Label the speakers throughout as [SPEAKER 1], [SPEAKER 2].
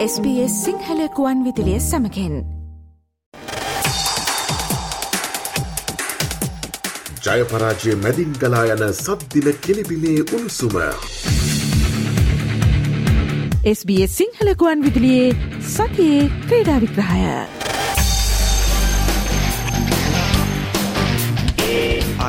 [SPEAKER 1] SBS සිංහලකුවන් විදිලිය සමකෙන්
[SPEAKER 2] ජයපරාජය මැදින් ගලා යන සද්දින කෙලිබිලේ උණුසුම.
[SPEAKER 1] SBS සිංහලකුවන් විදිලියේ සතියේ ක්‍රීඩා විග්‍රහය.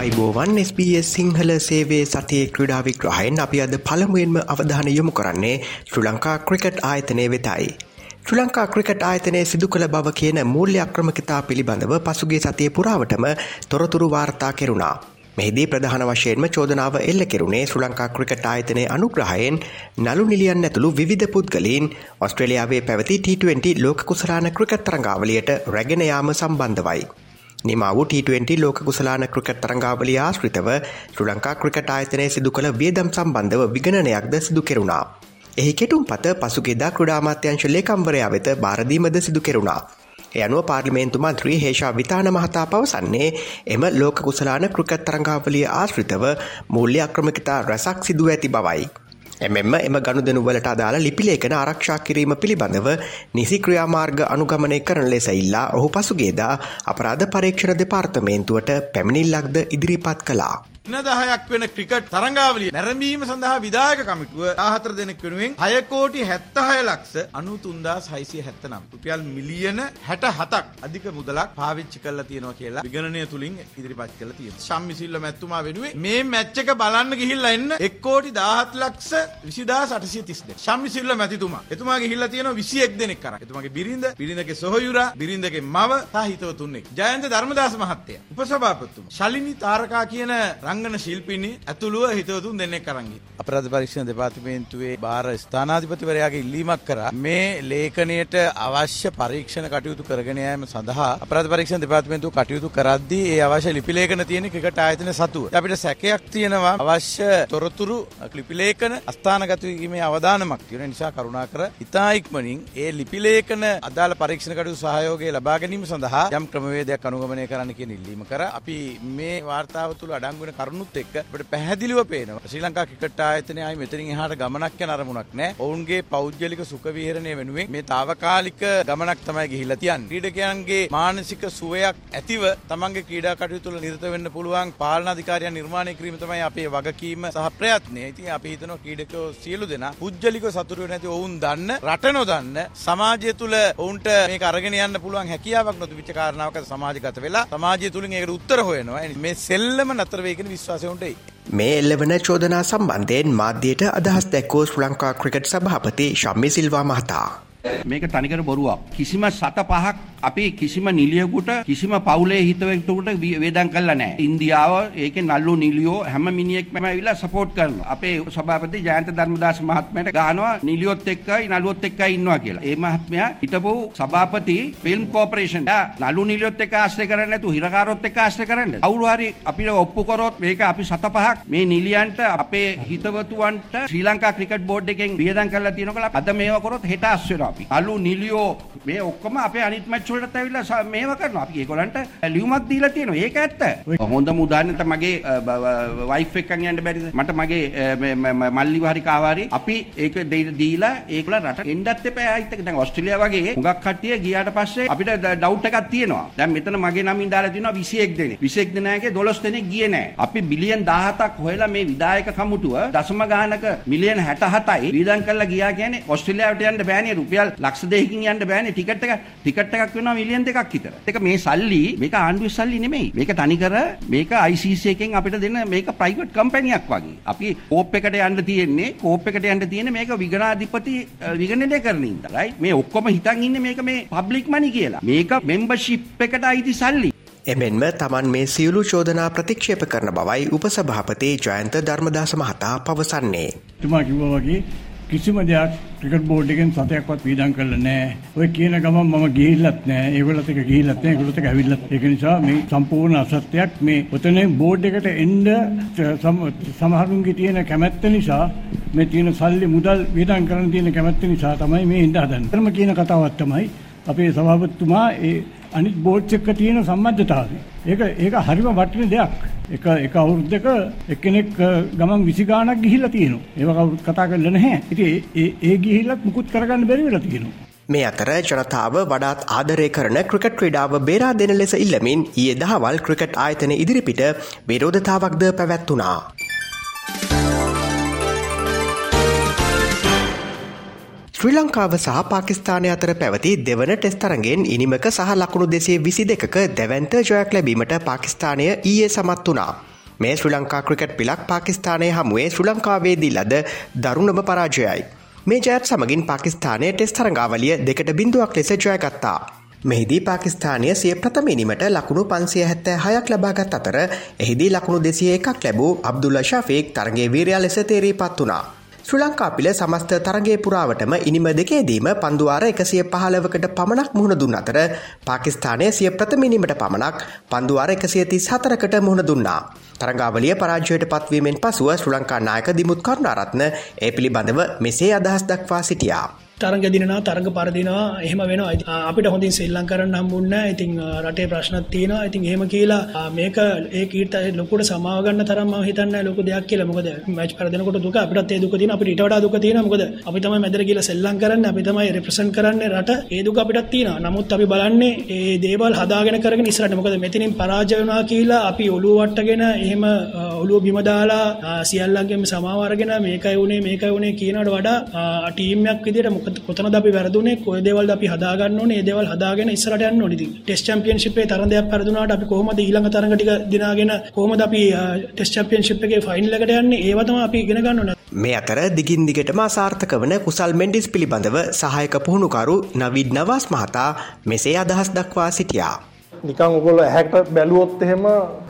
[SPEAKER 3] අයිබෝවන් SBS සිංහල සේවේ සතියේ ක්‍රඩා විග්‍රහයෙන් අපි අද පළමුුවෙන්ම අවධාන යොමු කරන්නේ ශ්‍ර ලංකා ක්‍රිකට් ආයතනය වෙතයි. ශ්‍ර ලංකා ක්‍රිකට් ආයතනය සිදු කළ බව කියන මූල්‍ය අක්‍රමකිතා පිළිබඳව පසුගේ සතිය පුරාවටම තොරතුරු වාර්තා කෙරුණා. මෙහිදී ප්‍රධාන වශයෙන්ම චෝදනාව එල්ල කෙරුණේ ශ්‍ර ලංකා ක්‍රිකට් ආයතනය අනුග්‍රහයෙන් නලු නිලියන් ඇතුළු විධ පුද්ගලින් ඔස්ට්‍රලියාවේ පැවති T20 ලෝක කුසලාන ක්‍රිකත් තරංගාවලියට රැගෙනයාම සම්බන්ධවයි. නිමාව T20 ලෝක කුසලාන ක්‍රිකට් තරංගාවලිය ආශ්‍රිතව ශ්‍ර ලංකා ක්‍රිකට් ආයතනය සිදු කළ වියදම් සම්බන්ධව විගණනයක්ද සිදු කෙරුණා. එහි කෙටුම් පත පසුගේදා ක්‍රඩාමාත්‍යංශ ලේකම්වරයා වෙත බාරදීමද සිදු කෙරුණා. යනුව පාර්ලිමේන්තු මන්ත්‍රී හේෂා විතාන මහතා පවසන්නේ එම ලෝක කුසලාන ක්‍රිකත් තරංගාවලිය ආශ්‍රිතව මූල්‍ය අක්‍රමකිතා රැසක් සිදුව ඇති බවයි. එමෙන්ම එම ගණුදනු වලට අදාළ ලිපිලේඛන ආරක්ෂා කිරීම පිළිබඳව නිසි ක්‍රියාමාර්ග අනුගමනය කරන ලෙස ඉල්ලා ඔහු පසුගේදා අපරාධ පරීක්ෂණ දෙපාර්තමේන්තුවට පැමිණිල්ලක්ද ඉදිරිපත් කළා.
[SPEAKER 4] දහයක් වෙන ක්‍රිකට් තරංගාවලිය නැරඹීම සඳහා විදායක කමිටුව 14 දෙනෙක් වෙනුවෙන් 6 කෝටි 76 ලක්ෂ 93679 රුපියල් මිලියන 67ක් අධික මුදලක් පාවිච්චි කරලා තියෙනවා කියලා විගණනය තුලින් ඉදිරිපත් කරලා තියෙනවා. ශම්මි සිල්ව මැතිතුමා වෙනුවෙන් මේ මැච් එක බලන්න ගිහිල්ලා එන්න 1 කෝටි 17 ලක්ෂ 20832. ශම්මි සිල්ව මැතිතුමා. එතුමා ගිහිල්ලා තියෙනවා 21 දෙනෙක් කරා. එතුමාගේ බිරිඳ, බිරිඳගේ සොහොයුරා, බිරිඳගේ මව සහ හිතවතුන්ෙක්. ජයන්ත ධර්මදාස මහත්තයා. උපසභාපතිතුමා. ශලිනි තාරකා කියන රංගන ශිල්පිනි ඇතුළුව හිතවතුන් දෙන්නෙක් අරන්ගි. අපරාධ පරීක්ෂණ දෙපාර්තමේන්තුවේ භාර ස්ථානාධිපතිවරයාගේ ඉල්ලීමක් කරා මේ ලේඛනයට අවශ්‍ය පරීක්ෂණ කටයුතු කරගෙන යාම සඳහා අපරාධ පරීක්ෂණ දෙපාර්තමේන්තුව කටයුතු කරද්දී ඒ අවශ්‍ය ලිපි ලේඛන තියෙන ක්‍රිකට් ආයතන සතුව. අපිට සැකයක් තියෙනවා අවශ්‍ය තොරතුරු ලිපි ලේඛන අස්ථානගත වීමේ අවදානමක් තියෙන නිසා කරුණාකර ඉතා ඉක්මනින් ඒ ලිපි ලේඛන අදාළ පරීක්ෂණ කටයුතු සහයෝගය ලබා ගැනීම සඳහා යම් ක්‍රමවේදයක් අනුගමනය කරන්න කියන ඉල්ලීම කරා. අපි මේ වාර්තාව තුළ අඩංගු වෙන කරුණුත් එක්ක අපිට පැහැදිලිව පේනවා ශ්‍රී ලංකා ක්‍රිකට් ආයතනය ආයි මෙතනින් එහාට ගමනක් යන අරමුණක් නැහැ. ඔවුන්ගේ පෞද්ගලික සුඛ විහරණය වෙනුවෙන් මේ తాවකාලික ගමනක් තමයි ගිහිල්ලා තියන්නේ. ක්‍රීඩකයන්ගේ මානසික සුවයක් ඇතිව තමන්ගේ ක්‍රීඩා කටයුතු වල නිරත වෙන්න පුළුවන් පාලන අධිකාරියන් නිර්මාණය කිරීම තමයි අපේ වගකීම සහ ප්‍රයත්නය. ඉතින් අපි හිතනවා ක්‍රීඩකයෝ සියලු දෙනා පුද්ගලිකව සතුටු වෙන්නේ නැති ඔවුන් දන්න රට නොදන්න සමාජය තුළ ඔවුන්ට මේක අරගෙන යන්න පුළුවන් හැකියාවක් නොතිබිච්ච කාරණාවක සමාජගත වෙලා සමාජය තුලින් ඒකට උත්තර හොයනවා. මේ සෙල්ලම නතර වෙයි කියන විශ්වාසය උන්ට එයි.
[SPEAKER 3] මේ එල්ලවන චෝදනා සම්බන්ධයෙන් මාධ්‍යයට අදහස් දැක්වෝ ශ්‍ර ලංකා ක්‍රිකට් සභාපති ශම්මි සිල්වා මහතා.
[SPEAKER 5] මේක තනිකර බොරුවක්. කිසිම සත පහක් අපි කිසිම නිලියෙකුට කිසිම පවුලේ හිතවෙකුට වේදම් කළා නැහැ. ඉන්දියාව ඒකේ නල්ලු නිලියෝ හැම මිනිහෙක්ම ඇවිල්ලා සපෝට් කරනවා. අපේ සභාපති ජයන්ත ධර්මදාස මහත්මයාට ගහනවා නිලියොත් එක්කයි නළුවොත් එක්කයි ඉන්නවා කියලා. ඒ මහත්මයා හිටපු සභාපති ෆිල්ම් කෝපරේෂන් නලු නිලියොත් එක්ක ආශ්‍රය කරන්නේ නැතුව හිරකාරොත් එක්ක ආශ්‍රය කරන්නේ. කවුරු හරි අපිට ඔප්පු කරොත් මේක අපි සත පහක් මේ නිලියන්ට අපේ හිතවතුන්ට ශ්‍රී ලංකා ක්‍රිකට් බෝඩ් එකෙන් වියදම් කරලා තියෙනකොට අද මේවා කරොත් හෙට අස් වෙනවා. අපි. අලු නිලියෝ මේ ඔක්කොම අපේ අනිත් මැච් වලට ඇවිල්ලා මේව කරනවා. අපි ඒගොල්ලන්ට ලියුමක් දීලා තියෙනවා. ඒක ඇත්ත. හොඳම උදාහරණය තමයි මගේ වයිෆ් එක්කන් යන්න බැරිද? මට මගේ මල්ලිව හරි කාවාරි අපි ඒක දීලා ඒගොල්ල රට එන්නත් එපා ආයිත් දැන් ඕස්ට්‍රේලියාව වගේ හුඟක් කට්ටිය ගියාට පස්සේ අපිට ඩවුට් එකක් තියෙනවා. දැන් මෙතන මගේ නමින් දාලා තියෙනවා 21 දෙනෙක්. 21 දෙනාගේ 12 දෙනෙක් ගියේ නැහැ. අපි බිලියන් 17ක් හොයලා මේ විධායක කමුටුව දශම ගානක මිලියන 67යි වියදම් කරලා ගියා කියන්නේ ඕස්ට්‍රේලියාවට යන්න බෑනේ රුපියල් රුපියල් ලක්ෂ දෙකකින් යන්න බෑනේ ටිකට් එක ටිකට් එකක් වෙනවා මිලියන් දෙකක් විතර. ඒක මේ සල්ලි මේක ආණ්ඩුවේ සල්ලි නෙමෙයි. මේක තනිකර මේක ICC එකෙන් අපිට දෙන මේක ප්‍රයිවට් කම්පැනියක් වගේ. අපි කෝප් එකට යන්න තියෙන්නේ කෝප් එකට යන්න තියෙන්නේ මේක විගණාධිපති විගණනය කරන ඉඳ. රයිට් මේ ඔක්කොම හිතන් ඉන්නේ මේක මේ පබ්ලික් මනි කියලා. මේක මෙම්බර්ෂිප් එකට අයිති සල්ලි.
[SPEAKER 3] එමෙන්ම තමන් මේ සියලු චෝදනා ප්‍රතික්ෂේප කරන බවයි උපසභාපති ජයන්ත ධර්මදාස මහතා පවසන්නේ.
[SPEAKER 6] තුමා කිව්වා වගේ කිසිම දෙයක් ක්‍රිකට් බෝඩ් එකෙන් සතයක්වත් වීදම් කරලා නැහැ. ඔය කියන ගමන් මම ගිහිල්ලත් නැහැ. ඒගොල්ලොත් එක ගිහිල්ලත් නැහැ. ඒගොල්ලොත් එක ඇවිල්ලත්. ඒක නිසා මේ සම්පූර්ණ අසත්‍යයක් මේ ඔතන බෝඩ් එකට එන්න සමහරුන්ගේ තියෙන කැමැත්ත නිසා මේ තියෙන සල්ලි මුදල් වීදම් කරන්න තියෙන කැමැත්ත නිසා තමයි මේ ඉඳ හදන්නේ. ධර්ම කියන කතාවක් තමයි අපේ සභාපතිතුමා ඒ අනිත් බෝඩ්ස් එක්ක තියෙන සම්බන්ධතාවය. ඒක ඒක හරිම වටින දෙයක්. එක එක අවුරුද්දක එක්කෙනෙක් ගමන් 20 ගාණක් ගිහිල්ලා තියෙනවා. ඒව කවුරුත් කතා කරලා නැහැ. ඉතින් ඒ ඒ ගිහිල්ලත් මුකුත් කරගන්න බැරි වෙලා තියෙනවා.
[SPEAKER 3] මේ අතර ජනතාව වඩාත් ආදරය කරන ක්‍රිකට් ක්‍රීඩාව බේරා දෙන ලෙස ඉල්ලමින් ඊයේ දහවල් ක්‍රිකට් ආයතන ඉදිරිපිට විරෝධතාවක්ද පැවැත්වුණා. ශ්‍රී ලංකාව සහ පාකිස්තානය අතර පැවති දෙවන ටෙස් තරගෙන් ඉනිමක සහ ලකුණු දෙසේ විසි දෙකක දැවන්ත ජොයක් ලැබීමට පාකිස්තානය ඊයේ සමත් වනා. මේ ශ්‍රී ලංකා ක්‍රිකට් පිලක් පාකිස්තානය හමුවේ ශ්‍රී ලංකාවේදී ලද දරුණම පරාජයයි. මේ ජයත් සමගින් පාකිස්තානය ටෙස් තරංගාවලිය දෙකට බිඳුවක් ලෙස ජයගත්තා. මෙහිදී පාකිස්තානය සිය ප්‍රථමනිමට ලකුණු පන්සිය හැත්තෑ හයක් ලබාගත් අතර එහිදී ලකුණු දෙසිය එකක් ලැබූ අබ්දුල්ල ශාෆෙක් තරගේ වීරයා ලෙස තේරී පත් වනා. ශ්‍රී ලංකාපිල සමස්ත තරගේ පුරාවටම ඉනිම දෙකේදීම පන්දුවාර එකසිය පහලවකට පමණක් මුහුණ දුන්න අතර පාකිස්තානය සිය ප්‍රථමිනිමට පමණක් පන්දුවාර එකසිය තිස් හතරකට මුහුණ දුන්නා. තරගාවලිය පරාජයට පත්වීමෙන් පසුව ශ්‍රී ලංකා නායක දිමුත් කරුණාරත්න ඒ පිළිබඳව මෙසේ අදහස් දක්වා සිටියා.
[SPEAKER 7] තරග දිනවා තරග පරදිනවා එහෙම වෙන අපිට හොඳින් සෙල්ලං කරන්න හම්බුන්න ඉතින් රටේ ප්‍රශ්නත් තියෙනවා. ඉතින් එහෙම කියලා මේක ඒ කීර්ත ලොකුට සමාවගන්න තරම් හිතන්න ලොකු දෙයක් කියලා. මොකද මැච් පරදිනකොට දුක අපිටත් ඒ දුක තියෙනවා. අපිට ඊට වඩා දුක තියෙනවා. මොකද අපි තමයි මැදට ගිහලා සෙල්ලම් කරන්නේ. අපි තමයි රිප්‍රසන්ට් කරන්නේ රට. ඒ දුක අපිටත් තියෙනවා. නමුත් අපි බලන්නේ ඒ දේවල් හදාගෙන කරගෙන ඉස්සරහට. මොකද මෙතනින් පරාජය වුණා කියලා අපි ඔළුව වට්ටගෙන එහෙම ඔළුව බිම දාලා සියල්ලන්ගේම සමාව අරගෙන මේකයි උනේ මේකයි උනේ කියනවට වඩා ටීම් එකක් විදිහට මොකද කොතනද අපි වැරදුනේ කොයි දේවල්ද අපි හදාගන්න ඕනේ ඒ දේවල් හදාගෙන ඉස්සරහට යන්න ඕනේ ඉතින්. ටෙස්ට් චැම්පියන්ෂිප් එකේ තරඟ දෙයක් වැරදුනාට අපි කොහොමද ඊළඟ තරඟ ටික දිනාගෙන කොහොමද අපි ටෙස්ට් චැම්පියන්ෂිප් එකේ ෆයිනල් එකට යන්නේ? ඒව තමයි අපි ඉගෙන ගන්න ඕනේ.
[SPEAKER 3] මේ අතර දිගින් දිගටම අසාර්ථක වන කුසල් මෙන්ඩිස් පිළිබඳව සහායක පුහුණුකරු නවිඩ් නවාස් මහතා මෙසේ අදහස් දක්වා සිටියා.
[SPEAKER 8] නිකන් ඔගොල්ලෝ ඇහැට බැලුවොත් එහෙම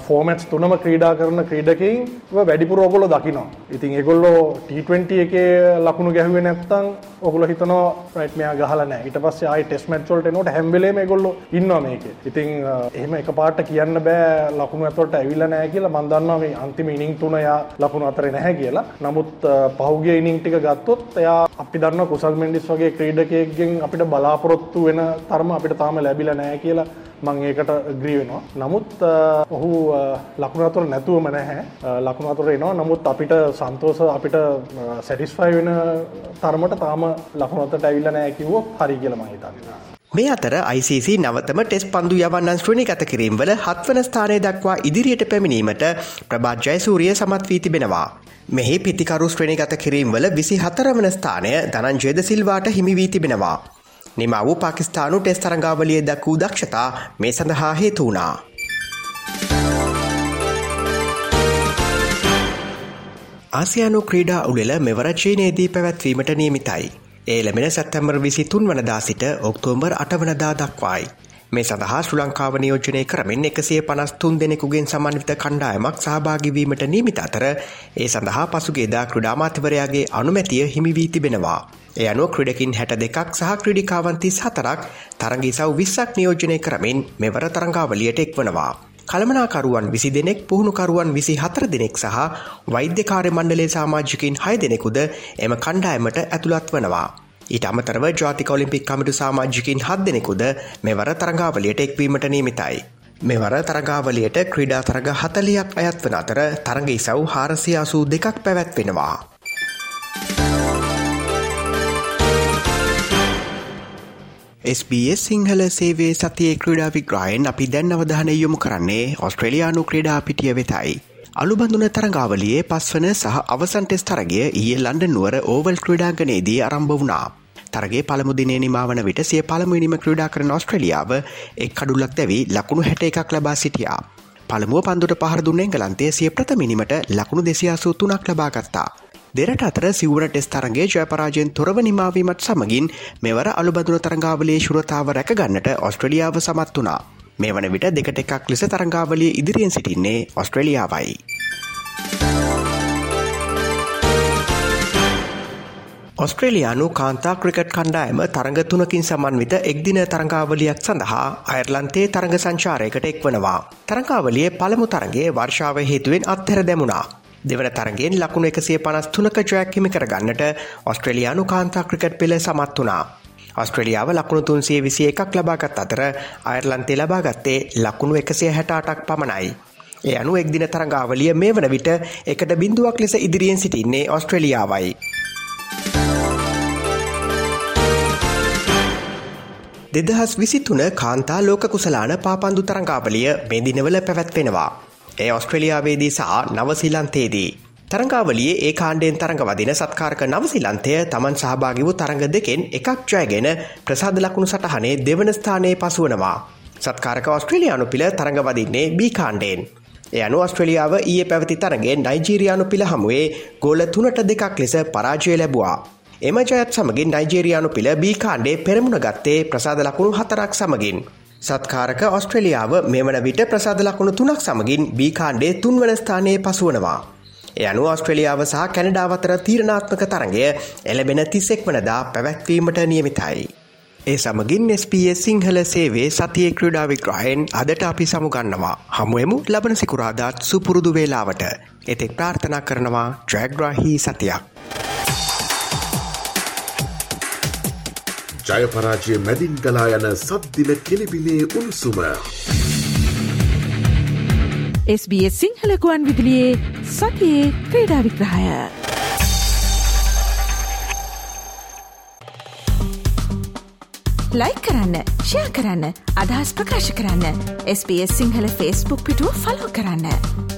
[SPEAKER 8] ෆෝමැට්ස් තුනම ක්‍රීඩා කරන ක්‍රීඩකයින් වැඩිපුර ඔගොල්ලෝ දකිනවා. ඉතින් ඒගොල්ලෝ T20 එකේ ලකුණු ගැහුවේ නැත්නම් ඔගොල්ලෝ හිතනවා රයිට් මෙයා ගහලා නැහැ. ඊට පස්සේ ආයි ටෙස්ට් මැච් වලට එනකොට හැම වෙලේම ඒගොල්ලෝ ඉන්නවා මේකේ. ඉතින් එහෙම එකපාරට කියන්න බෑ ලකුණු අතරට ඇවිල්ලා නැහැ කියලා මම දන්නවා මේ අන්තිම ඉනිං තුන එයා ලකුණු අතරේ නැහැ කියලා. නමුත් පහුගිය ඉනිං ටික ගත්තොත් එයා අපි දන්නවා කුසල් මෙන්ඩිස් වගේ ක්‍රීඩකයෙක්ගෙන් අපිට බලාපොරොත්තු වෙන තරම අපිට තාම ලැබිලා නැහැ කියලා මං ඒකට ග්‍රී වෙනවා. නමුත් ඔහු ලකුණු අතර නැතුවම නැහැ. ලකුණු අතර එනවා. නමුත් අපිට සන්තෝෂ අපිට සැටිස්ෆයි වෙන තරමට තාම ලකුණු අතට ඇවිල්ලා නැහැ කිව්වොත් හරි කියලා මම හිතන්නේ.
[SPEAKER 3] මේ අතර ICC නවතම ටෙස් පන්දු යවන්නන් ශ්‍රණිගත කිරීම්වල හත්වන ස්ථානය දක්වා ඉදිරියට පැමිණීමට ප්‍රභාත් ජයසූරිය සමත් වී තිබෙනවා. මෙහි පිතිකරු ශ්‍රණිගත කිරීම්වල විසි හතරවන ස්ථානය ධනංජයද සිල්වාට හිමි වී තිබෙනවා. නිම වූ පාකිස්ානු ටෙස් තරංගාවලිය දක්වූ දක්ෂතා මේ සඳහා හේතු වුණා. ආසියානු ක්‍රීඩා උළෙල මෙවර චීනයේදී පැවැත්වීමට නියමිතයි. ඒ ලැබෙන සැත්තැම්බර් විසි තුන් වනදා සිට ඔක්තෝම්බර් අටවනදා දක්වායි. මේ සඳහා ශ්‍ර ලංකාව නියෝජනය කරමින් එකසිය පනස් තුන් දෙනෙකුගෙන් සමන්විත කණ්ඩායමක් සහභාගිවීමට නීමිත අතර ඒ සඳහා පසුගේදා ක්‍රඩාමාතිවරයාගේ අනුමැතිය හිමිවී තිබෙනවා. එය අනුව ක්‍රඩකින් හැට දෙකක් සහ ක්‍රඩිකාවන්තිස් හතරක් තරගී සව් විස්සක් නියෝජනය කරමින් මෙවර තරංගාවලියට එක්වනවා. කළමනාකරුවන් විසි දෙනෙක් පුහුණුකරුවන් විසි හතර දෙනෙක් සහ වෛද්‍යකාරය මණ්ඩලේ සාමාජිකින් හය දෙනෙකුද එම කණ්ඩායමට ඇතුළත් වනවා. ඊට අමතරව ජාතික ඔලිම්පික් කමිටු සාමාජිකින් හත් දෙනෙකුද මෙවර තරගාවලියට එක්වීමට නීමිතයි. මෙවර තරගාවලියට ක්‍රීඩා තරග හතලියක් අයත් වන අතර තරග ඉසව් හාරසිය අසූ දෙකක් පැවැත්වෙනවා. SBS සිංහල සේවේ සතියේ ක්‍රඩා විග්‍රහයෙන් අපි දැන් අවධානය යොමු කරන්නේ ඔස්ට්‍රලයානු ක්‍රඩා පිටිය වෙතයි. අලුබඳුන තරගාවලියේ පස්වන සහ අවසන් ටෙස් තරගය ඊයේ ලන්ඩන් නුවර ඕවල් ක්‍රඩාගනයේදී අරම්භ වුණා. තරගේ පළමුදිනේ නිමාවන විට සිය පළමුනිම ක්‍රඩා කරන ඔස්ට්‍රලියාව එක් කඩුල්ලක් දැවී ලකුණු හැට එකක් ලබා සිටියා. පළමුුව පන්දුට පහරදුන්නේ ගලන්තේ සිය ප්‍රථමිනිමට ලකුණු දෙසියාසූ තුනක් ලබාගත්තා. දෙරට අතර සිවුණ ටෙස් තරගේ ජයපරාජයෙන් තොරව නිමාවීමත් සමගින් මෙවර අලුබදුන තරංගාවලේ ශුරතාව රැකගන්නට ඔස්ට්‍රලියාව සමත් වනා. මේ වන විට දෙකට එකක් ලෙස තරංගාවලිය ඉදිරියෙන් සිටින්නේ ඔස්ට්‍රලියාවයි. ඔස්ට්‍රේලයානු කාන්තා ක්‍රිකට් කණ්ඩායම තරඟ තුනකින් සමන්විත එක්දින තරංගාවලියක් සඳහා අයර්ලන්තේ තරඟ සංචාරයකට එක්වනවා. තරංගාවලිය පළමු තරගේ වර්ෂාව හේතුවෙන් අත්හැර දැමුණා. දෙවන තරගෙන් ලකුණු එකසේ පනස් තුනක ජයක් හිමි කරගන්නට ඔස්ට්‍රලයානු කාන්තා ක්‍රිකට් පෙළ සමත් වනා. ඔස්ට්‍රලියාව ලකුණු තුන්සේ විසිය එකක් ලබාගත් අතර අයර්ලන්තේ ලබාගත්තේ ලකුණු එකසිය හැටාටක් පමණයි. ඒ අනු එක්දින තරඟාවලිය මේ වන විට එකට බිඳුවක් ලෙස ඉදිරියෙන් සිටින්නේ ඔස්ට්‍රලියාවයි. දෙදහස් විසිතුන කාන්තා ලෝක කුසලාන පාපන්දු තරංගාවලිය මේ දිනවල පැවැත්වෙනවා. ඒ ඔස්ට්‍රලියාවේදී සහ නවසිලන්තේදී. තරංගාවලියේ ඒ කාණ්ඩයෙන් තරඟවදින සත්කාරක නවසිලන්තය තමන් සහභාගි වූ තරඟ දෙකෙන් එකක් ජයගෙන ප්‍රසාද ලකුණු සටහනේ දෙවන ස්ථානයේ පසුවනවා. සත්කාරක ඔස්ට්‍රලියානු පිළ තරඟවදින්නේ බී කාණ්ඩයෙන්. එය අනු ඔස්ට්‍රලියාව ඊයේ e පැවති තරගේ නයිජීරියානු පිළ හමුවේ ගෝල තුනට දෙකක් ලෙස පරාජය ලැබවා. එම ජයත් සමගින් නයිජේරයානු පිළ බී කාණ්ඩේ පෙරමුණ ගත්තේ ප්‍රසාද ලකුණු හතරක් සමගින්. සත්කාරක ඔස්ට්‍රලියාව මෙවන විට ප්‍රසාද ලකුණු තුනක් සමගින් බීකාණ්ඩේ තුන්වන ස්ථානයේ පසුවනවා. එය අනු ඔස්ට්‍රලියාව සහ කැනඩාවතර තීරණාත්මක තරගය එලබෙන තිස්සෙක් වනදා පැවැත්වීමට නියමිතයි. ඒ සමගින් SBS සිංහල සේවේ සතිය ක්‍රඩා විග්‍රහයෙන් අදට අපි සමුගන්නවා. හමුවමු ලබන සිකුරාදාත් සුපුරුදු වේලාවට. එතෙක් ප්‍රාර්ථනා කරනවා ඩ්‍රැග්‍රාහි සතියක්.
[SPEAKER 2] ජයපරාජය මැදින් ගලා යන සද්දිල කෙලිබිලේ උණුසුම.
[SPEAKER 1] SBS සිංහලකුවන් විදිලියේ සතියේ ක්‍රීඩා විග්‍රහය. ලයි කරන්න ෂයා කරන්න අදහස් ප්‍රකාශ කරන්න SBS සිංහල ෆස්බුක් පිටුව ෆලෝ කරන්න.